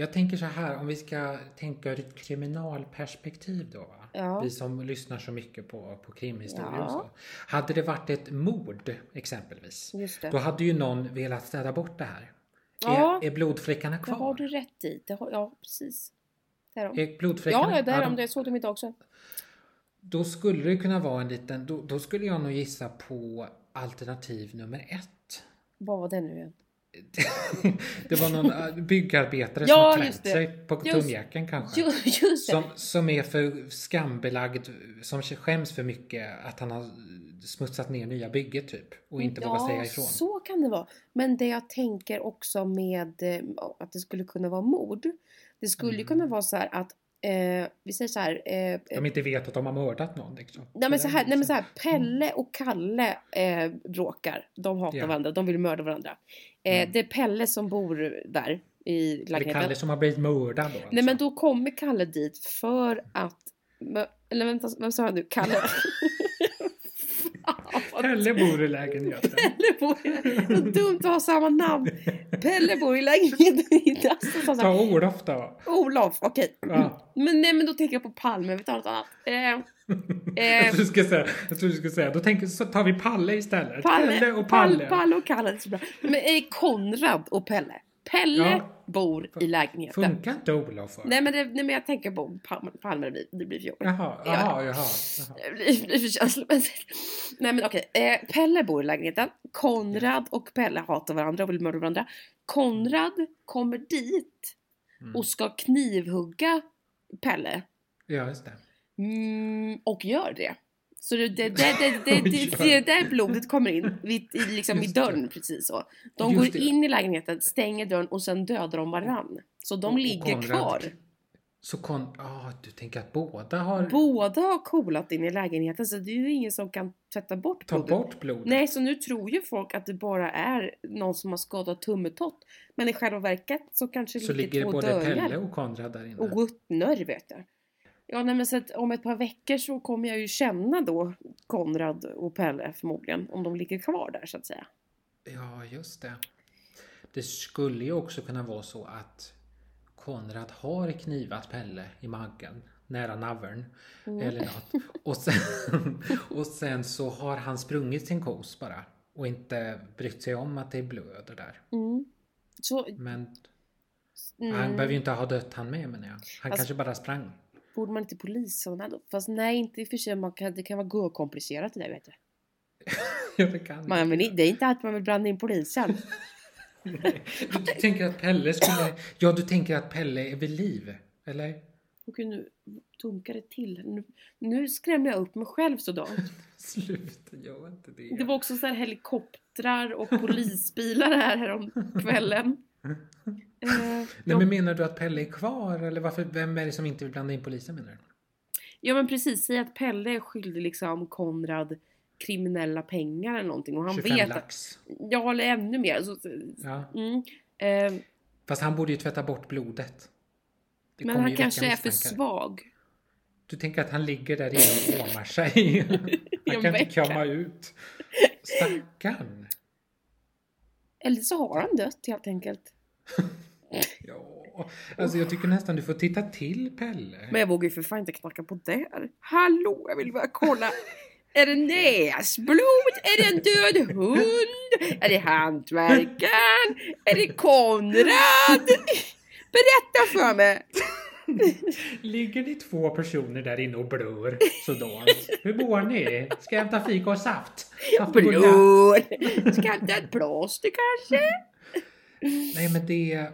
[SPEAKER 2] Jag tänker så här, om vi ska tänka ur ett kriminalperspektiv då.
[SPEAKER 1] Ja.
[SPEAKER 2] Vi som lyssnar så mycket på, på krimhistorier
[SPEAKER 1] Ja.
[SPEAKER 2] och så. Hade det varit ett mord exempelvis.
[SPEAKER 1] Just det.
[SPEAKER 2] Då hade ju någon velat städa bort det här.
[SPEAKER 1] Ja.
[SPEAKER 2] Är, är blodfläckarna
[SPEAKER 1] Det
[SPEAKER 2] kvar?
[SPEAKER 1] har du rätt i. Det har, ja, precis. Det är
[SPEAKER 2] blodfläckarna?
[SPEAKER 1] Ja, det de- Det såg de idag också.
[SPEAKER 2] Då skulle det kunna vara en liten, då, då skulle jag nog gissa på alternativ nummer ett.
[SPEAKER 1] Vad var det nu igen?
[SPEAKER 2] Det var någon äh, byggarbetare
[SPEAKER 1] Ja,
[SPEAKER 2] som har
[SPEAKER 1] just
[SPEAKER 2] klämt sig på tumjacken kanske.
[SPEAKER 1] Just.
[SPEAKER 2] Som, som är för skambelagd, som skäms för mycket att han har smutsat ner nya bygget typ. Och inte vågar säga ifrån.
[SPEAKER 1] så kan det vara. Men det jag tänker också med eh, att det skulle kunna vara mord. Det skulle ju
[SPEAKER 2] Mm.
[SPEAKER 1] kunna vara så här att eh, vi säger så här. Eh,
[SPEAKER 2] De inte vet att de har mördat någon liksom.
[SPEAKER 1] Nej men, så här, nej men så här,
[SPEAKER 2] Mm.
[SPEAKER 1] Pelle och Kalle eh, bråkar. De hatar
[SPEAKER 2] Ja.
[SPEAKER 1] varandra, de vill mörda varandra. Eh,
[SPEAKER 2] Mm.
[SPEAKER 1] Det är Pelle som bor där i lägenheten.
[SPEAKER 2] Kalle som har blivit mördad då alltså.
[SPEAKER 1] Nej men då kommer Kalle dit för att... Eller vänta, vem sa jag nu? Kalle?
[SPEAKER 2] Pelle bor i lägenheten.
[SPEAKER 1] Pelle bor i... Så dumt att ha samma namn. Pelle bor i lägenheten i Dassen. Så, så,
[SPEAKER 2] Ta Olof då.
[SPEAKER 1] Olof, okej.
[SPEAKER 2] Ja.
[SPEAKER 1] Men nej men då tänker jag på Palme, vi tar något annat. Eh, eh,
[SPEAKER 2] du säga, jag trodde du skulle säga, då tänker, så tar vi Palle istället.
[SPEAKER 1] Palle,
[SPEAKER 2] Pelle och Palle.
[SPEAKER 1] Palle. Palle och Kalle, det är så bra. Men eh, Konrad och Pelle. Pelle
[SPEAKER 2] Ja.
[SPEAKER 1] bor i lägenheten.
[SPEAKER 2] Funkar inte Olof? för?
[SPEAKER 1] Nej men, det, nej men jag tänker på Palme, det blir, det blir för jobbigt.
[SPEAKER 2] Jaha,
[SPEAKER 1] Ja.
[SPEAKER 2] jaha, jaha.
[SPEAKER 1] Det blir, det blir för känslomässigt. Nej men okej, eh, Pelle bor i lägenheten. Konrad och Pelle hatar varandra och vill mörda varandra. Konrad kommer dit
[SPEAKER 2] Mm.
[SPEAKER 1] och ska knivhugga Pelle.
[SPEAKER 2] Ja, just det.
[SPEAKER 1] Mm, och gör det. Så det, det, det, det, det, där blodet kommer in vid, i, liksom i dörren precis så. De går in i lägenheten, stänger dörren och sen dödar de varann. Så de ligger kvar.
[SPEAKER 2] Så kon... Ah, du tänker att båda har...
[SPEAKER 1] Båda har coolat in i lägenheten så det är ju ingen som kan tvätta bort
[SPEAKER 2] Ta
[SPEAKER 1] blodet.
[SPEAKER 2] bort blodet?
[SPEAKER 1] Nej, så nu tror ju folk att det bara är någon som har skadat tummetott. Men i själva verket så kanske det
[SPEAKER 2] Så ligger
[SPEAKER 1] två
[SPEAKER 2] både
[SPEAKER 1] dörjar
[SPEAKER 2] Pelle och Konrad där inne?
[SPEAKER 1] och ruttnar vet jag. Ja, nej, men så att om ett par veckor så kommer jag ju känna då Konrad och Pelle förmodligen. Om de ligger kvar där så att säga.
[SPEAKER 2] Ja, just det. Det skulle ju också kunna vara så att Konrad har knivat Pelle i magen nära naveln
[SPEAKER 1] Mm.
[SPEAKER 2] eller något. Och sen, och sen så har han sprungit sin kos bara och inte brytt sig om att det blöder där.
[SPEAKER 1] Mm. Så,
[SPEAKER 2] Men
[SPEAKER 1] mm,
[SPEAKER 2] han behöver ju inte ha dött han med menar jag. Han
[SPEAKER 1] Alltså-
[SPEAKER 2] kanske bara sprang.
[SPEAKER 1] Borde man inte polisanmäla då? Fast nej, inte i och för sig. Man kan, det kan vara gå-komplicerat det där vet du.
[SPEAKER 2] Ja, det kan
[SPEAKER 1] Man, men det är inte att man vill blanda in polisen.
[SPEAKER 2] Du tänker att Pelle skulle... Ja, du tänker att Pelle är vid liv? Eller?
[SPEAKER 1] Gud, nu dunkar det till. Nu, nu skrämmer jag upp mig själv sådant.
[SPEAKER 2] Sluta, gör inte det.
[SPEAKER 1] Det var också så här helikoptrar och polisbilar här häromkvällen. Eh,
[SPEAKER 2] Nej, men menar du att Pelle är kvar? Eller varför, vem är det som inte vill blanda in polisen menar du?
[SPEAKER 1] ja men precis, säg att Pelle är skyldig liksom Konrad kriminella pengar eller någonting och han
[SPEAKER 2] 25
[SPEAKER 1] vet att,
[SPEAKER 2] lax.
[SPEAKER 1] Ja eller ännu mer. Så,
[SPEAKER 2] Ja.
[SPEAKER 1] mm, eh,
[SPEAKER 2] Fast han borde ju tvätta bort blodet. Det
[SPEAKER 1] men han kanske är för svag.
[SPEAKER 2] Du tänker att han ligger där inne och åmar sig. Han kan inte komma ut. Stackarn.
[SPEAKER 1] Eller så har han dött helt enkelt.
[SPEAKER 2] Ja, alltså jag tycker nästan du får titta till Pelle.
[SPEAKER 1] Men jag vågar ju för fan inte knacka på där. Hallå, jag vill bara kolla. Är det näsblod? Är det en död hund? Är det hantverkaren? Är det Konrad? Berätta för mig!
[SPEAKER 2] Ligger ni två personer där inne och blör sådant? Hur mår ni? Ska jag hämta fika och saft?
[SPEAKER 1] Blod! Ska jag hämta ett plåster kanske?
[SPEAKER 2] Nej men det...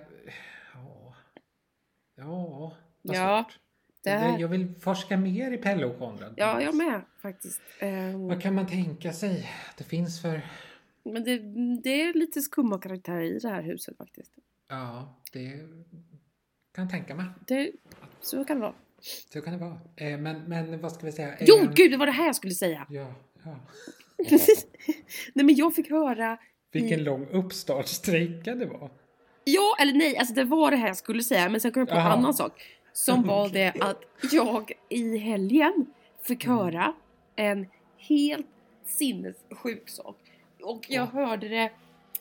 [SPEAKER 2] Ja... Ja... vad
[SPEAKER 1] Ja,
[SPEAKER 2] svårt.
[SPEAKER 1] det här-
[SPEAKER 2] jag vill forska mer i Pelle och Konrad.
[SPEAKER 1] Ja, jag med faktiskt. Ehm,
[SPEAKER 2] Vad kan man tänka sig att det finns för...
[SPEAKER 1] Men det, det är lite skumma karaktärer i det här huset faktiskt.
[SPEAKER 2] Ja, det kan jag tänka mig.
[SPEAKER 1] Det, så kan det vara.
[SPEAKER 2] Så kan det vara. Eh, men, men vad ska vi säga?
[SPEAKER 1] Jo,
[SPEAKER 2] Eh,
[SPEAKER 1] gud, det var det här jag skulle säga!
[SPEAKER 2] Ja, ja.
[SPEAKER 1] nej, men jag fick höra...
[SPEAKER 2] Vilken
[SPEAKER 1] i-
[SPEAKER 2] lång uppstartsträcka det var.
[SPEAKER 1] Ja, eller nej, alltså det var det här jag skulle säga, men sen kom jag på en
[SPEAKER 2] Jaha.
[SPEAKER 1] annan sak. Som var det att jag i helgen fick
[SPEAKER 2] Mm.
[SPEAKER 1] höra en helt sinnessjuk sak. Och jag hörde det,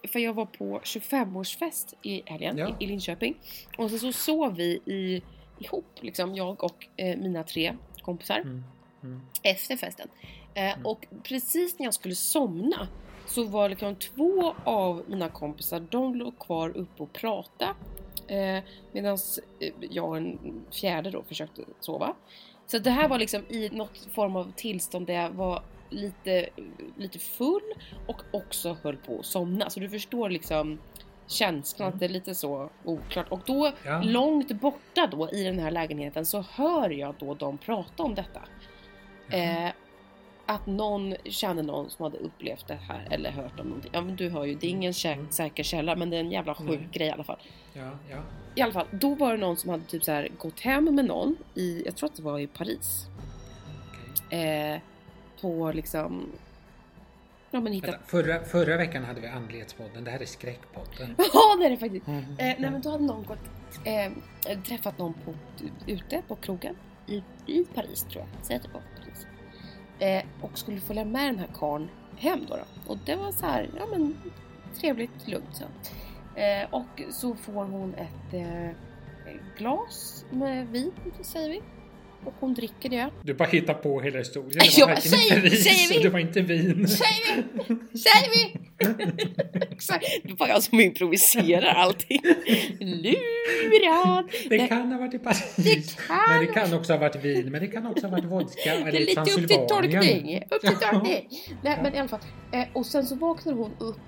[SPEAKER 1] för jag var på 25-årsfest i helgen
[SPEAKER 2] Ja.
[SPEAKER 1] i, i Linköping. Och sen så sov vi i, ihop, liksom jag och eh, mina tre kompisar
[SPEAKER 2] Mm. Mm.
[SPEAKER 1] efter festen. Eh, Och precis när jag skulle somna så var liksom två av mina kompisar, de låg kvar uppe och pratade. Eh, Medan jag och en fjärde då försökte sova. Så det här var liksom i något form av tillstånd där jag var lite, lite full och också höll på att somna. Så du förstår liksom känslan att det är lite så oklart. Och då,
[SPEAKER 2] Ja.
[SPEAKER 1] långt borta då i den här lägenheten så hör jag då dem prata om detta. Eh, att någon kände någon som hade upplevt det här eller hört om någonting. Ja men du hör ju, det är ingen kä- säker källa men det är en jävla sjuk
[SPEAKER 2] Nej.
[SPEAKER 1] grej i alla fall.
[SPEAKER 2] Ja, ja.
[SPEAKER 1] I alla fall, då var det någon som hade typ så här gått hem med någon i, jag tror att det var i Paris.
[SPEAKER 2] okej.
[SPEAKER 1] Eh, på liksom, ja men hittat,
[SPEAKER 2] Vänta, förra, förra veckan hade vi Andlighetspodden. Det här är Skräckpodden.
[SPEAKER 1] ja det är det faktiskt.
[SPEAKER 2] Mm.
[SPEAKER 1] Eh, nej men då hade någon gått, eh, träffat någon på, ute på krogen i, i Paris tror jag. Säg att det var Paris. Eh, och skulle följa med den här karln hem då, då. Och det var så här, ja men trevligt, lugnt så. Eh, och så får hon ett eh, glas med vin, säger vi. Och hon dricker det.
[SPEAKER 2] Du bara hittar på hela historien.
[SPEAKER 1] Ja,
[SPEAKER 2] varken
[SPEAKER 1] säger-
[SPEAKER 2] Paris
[SPEAKER 1] säger vi.
[SPEAKER 2] det var inte vin.
[SPEAKER 1] Säger vi! Säger vi! Exakt. Det bara jag som improviserar allting. Lurad!
[SPEAKER 2] Det kan ha varit i Paris.
[SPEAKER 1] Det kan-
[SPEAKER 2] Men det kan också ha varit vin. Men det kan också ha varit vodka.
[SPEAKER 1] Det
[SPEAKER 2] Eller
[SPEAKER 1] är lite upp till tolkning. Upp till tolkning. Nej men i alla fall. Eh, och sen så vaknar hon upp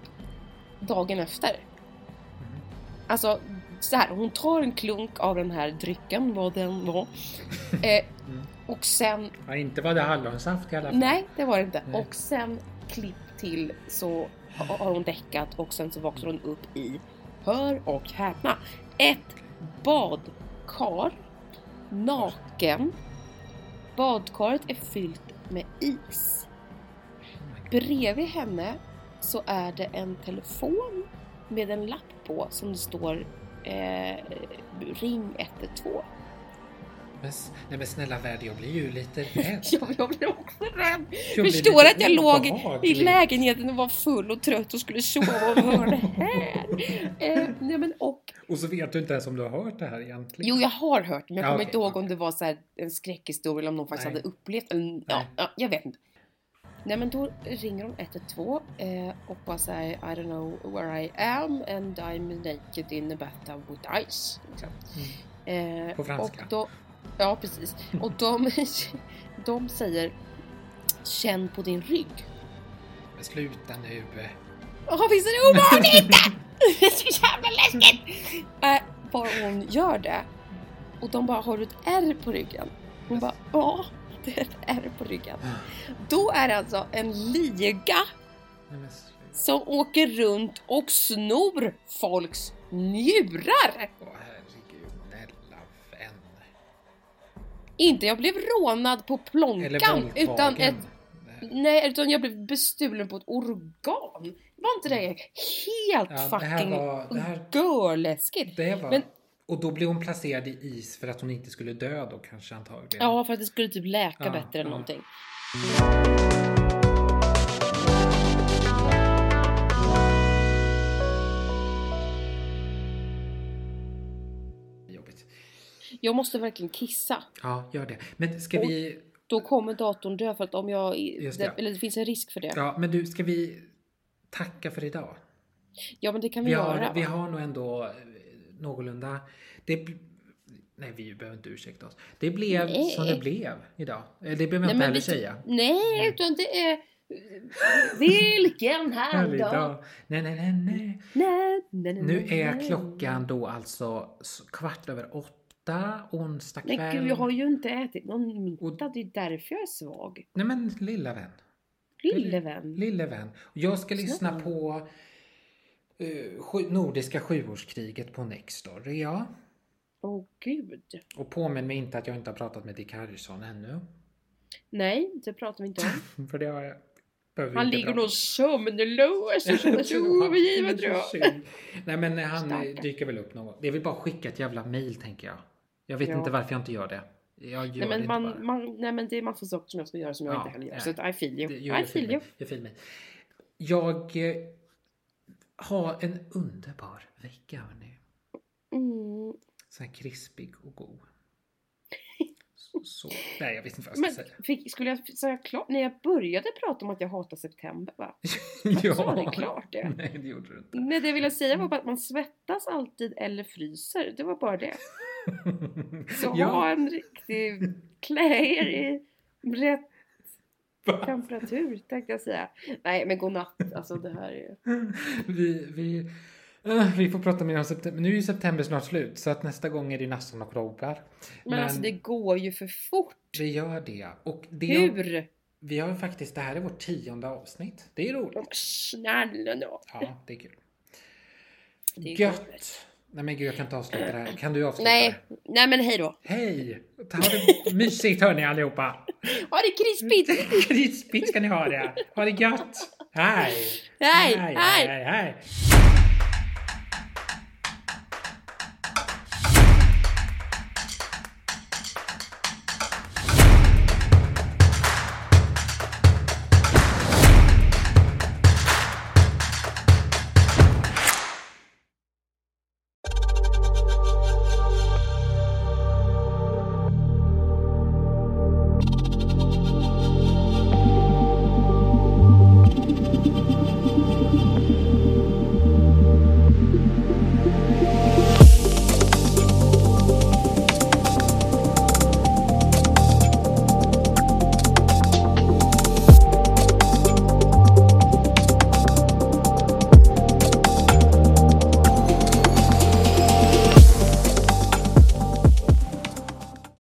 [SPEAKER 1] dagen efter.
[SPEAKER 2] Mm.
[SPEAKER 1] Alltså så här, hon tar en klunk av den här drycken, vad den var. Eh,
[SPEAKER 2] Mm.
[SPEAKER 1] och sen,
[SPEAKER 2] Ja, inte var det hallonsaft i alla fall.
[SPEAKER 1] nej det var det inte.
[SPEAKER 2] Nej.
[SPEAKER 1] Och sen klipp till så har hon däckat och sen så vaknar hon upp i, hör och häpna, ett badkar, naken. Badkaret är fyllt med is. Bredvid henne så är det en telefon med en lapp på som det står eh, ring 112.
[SPEAKER 2] Men, nej men snälla värld, jag blir ju lite rädd.
[SPEAKER 1] Ja, jag blev också rädd.
[SPEAKER 2] Jag blir
[SPEAKER 1] Förstår att jag låg i lägenheten och var full och trött och skulle sova och hörde det här. Eh, nej, men, och,
[SPEAKER 2] Och så vet du inte ens om du har hört det här egentligen.
[SPEAKER 1] jo, jag har hört men jag
[SPEAKER 2] Ja,
[SPEAKER 1] kommer
[SPEAKER 2] okej,
[SPEAKER 1] inte ihåg om
[SPEAKER 2] okej.
[SPEAKER 1] det var så här en skräckhistoria eller om någon faktiskt
[SPEAKER 2] Nej.
[SPEAKER 1] hade upplevt eller, ja, ja, jag vet inte. Nej men då ringer hon 112 eh, och bara säger I don't know where I am and I'm naked in a bathtub with ice. Liksom. Eh,
[SPEAKER 2] På franska.
[SPEAKER 1] Och då, ja precis. Och de, de säger Känn på din rygg.
[SPEAKER 2] Men sluta nu.
[SPEAKER 1] Åh visst är det obehagligt! det är så jävla läskigt! Äh, bara hon gör det. Och de bara, har du ett R på ryggen? Hon bara, ja, det är ett R på ryggen. Då är det alltså en liga som åker runt och snor folks njurar. Inte jag blev rånad på
[SPEAKER 2] Eller
[SPEAKER 1] plånkan utan ett
[SPEAKER 2] Nej.
[SPEAKER 1] Utan jag blev bestulen på ett organ. Var inte det helt
[SPEAKER 2] Ja, det
[SPEAKER 1] fucking
[SPEAKER 2] var- det här-
[SPEAKER 1] görläskigt?
[SPEAKER 2] Det var...
[SPEAKER 1] Men-
[SPEAKER 2] Och då blev hon placerad i is för att hon inte skulle dö då kanske antagligen.
[SPEAKER 1] Ja, för att det skulle typ läka
[SPEAKER 2] Ja,
[SPEAKER 1] bättre än
[SPEAKER 2] ja.
[SPEAKER 1] någonting. Jag måste verkligen kissa.
[SPEAKER 2] Ja, gör det. Men ska
[SPEAKER 1] Och-
[SPEAKER 2] vi...
[SPEAKER 1] Då kommer datorn dö för att om jag...
[SPEAKER 2] Just det.
[SPEAKER 1] Eller det finns en risk för det. Ja,
[SPEAKER 2] Ja, men du, ska vi tacka för idag?
[SPEAKER 1] men det kan vi,
[SPEAKER 2] Vi
[SPEAKER 1] göra.
[SPEAKER 2] har, vi
[SPEAKER 1] va?
[SPEAKER 2] har nog ändå eh, någorlunda... Det, nej, vi behöver inte ursäkta oss. Det blev
[SPEAKER 1] Nej.
[SPEAKER 2] som det blev idag. Eh, Det behöver jag inte heller
[SPEAKER 1] vi-
[SPEAKER 2] säga.
[SPEAKER 1] Nej, utan det är... Vilken härlig dag!
[SPEAKER 2] Nej, nej, nej, nej.
[SPEAKER 1] Nej, nej, nej,
[SPEAKER 2] Nu är klockan då alltså kvart över åtta, onsdag
[SPEAKER 1] Men
[SPEAKER 2] kväll.
[SPEAKER 1] gud, jag har ju inte ätit någon middag. Det är därför jag är svag.
[SPEAKER 2] Nej men lilla vän.
[SPEAKER 1] Lille vän.
[SPEAKER 2] Lille vän. Jag ska lyssna på uh, sju, Nordiska sjuårskriget på Nextor. Ja.
[SPEAKER 1] Åh gud.
[SPEAKER 2] Och påminn mig inte att jag inte har pratat med Dick Harrison ännu.
[SPEAKER 1] Nej, det pratar vi inte om.
[SPEAKER 2] För det har jag...
[SPEAKER 1] Han ligger nog sömnlös och känner sig övergiven tror jag.
[SPEAKER 2] Nej men han eh,
[SPEAKER 1] Stackarn.
[SPEAKER 2] dyker väl upp någon gång. Det är väl bara att skicka ett jävla mail tänker jag. Jag vet
[SPEAKER 1] Ja.
[SPEAKER 2] inte varför jag inte gör det. Jag gör
[SPEAKER 1] Nej
[SPEAKER 2] det
[SPEAKER 1] men,
[SPEAKER 2] inte
[SPEAKER 1] man,
[SPEAKER 2] bara.
[SPEAKER 1] man, nej men det är massa saker som jag ska göra som jag
[SPEAKER 2] Ja,
[SPEAKER 1] inte heller gör.
[SPEAKER 2] nej.
[SPEAKER 1] Så I feel you.
[SPEAKER 2] Det-
[SPEAKER 1] I
[SPEAKER 2] jo, jag
[SPEAKER 1] feel you.
[SPEAKER 2] filmar. Jag filmar. Jag eh, har en underbar vecka hörni.
[SPEAKER 1] Mm.
[SPEAKER 2] Så här krispig och god. Så. Nej jag vet inte vad jag ska
[SPEAKER 1] Men
[SPEAKER 2] säga.
[SPEAKER 1] fick, skulle jag säga klart? När jag började prata om att jag hatar september va?
[SPEAKER 2] ja.
[SPEAKER 1] Så var det klart det.
[SPEAKER 2] Nej det gjorde du inte.
[SPEAKER 1] Nej det jag ville säga var bara att man svettas alltid eller fryser. Det var bara det. Så ha
[SPEAKER 2] ja.
[SPEAKER 1] en riktig... Klä er i rätt temperatur tänkte jag säga. Nej men godnatt. Alltså det här är ju...
[SPEAKER 2] vi, vi, eh, vi får prata mer om september. Nu är ju september snart slut så att nästa gång är det Nassan och Robbar.
[SPEAKER 1] Men, alltså det går ju för fort.
[SPEAKER 2] det gör det. Och det
[SPEAKER 1] Hur?
[SPEAKER 2] Vi har faktiskt, det här är vårt tionde avsnitt. Det är roligt.
[SPEAKER 1] Snälla då.
[SPEAKER 2] Ja, det är kul.
[SPEAKER 1] Det är
[SPEAKER 2] Gött! Nej men gud jag kan inte avsluta det här. Kan du avsluta
[SPEAKER 1] Nej, nej men hej då.
[SPEAKER 2] Hej! Ha det mysigt hörni allihopa!
[SPEAKER 1] Ha det krispigt!
[SPEAKER 2] Krispigt ska ni ha det! Ha det gött!
[SPEAKER 1] Hej,
[SPEAKER 2] hej,
[SPEAKER 1] hej.
[SPEAKER 2] hej! hej.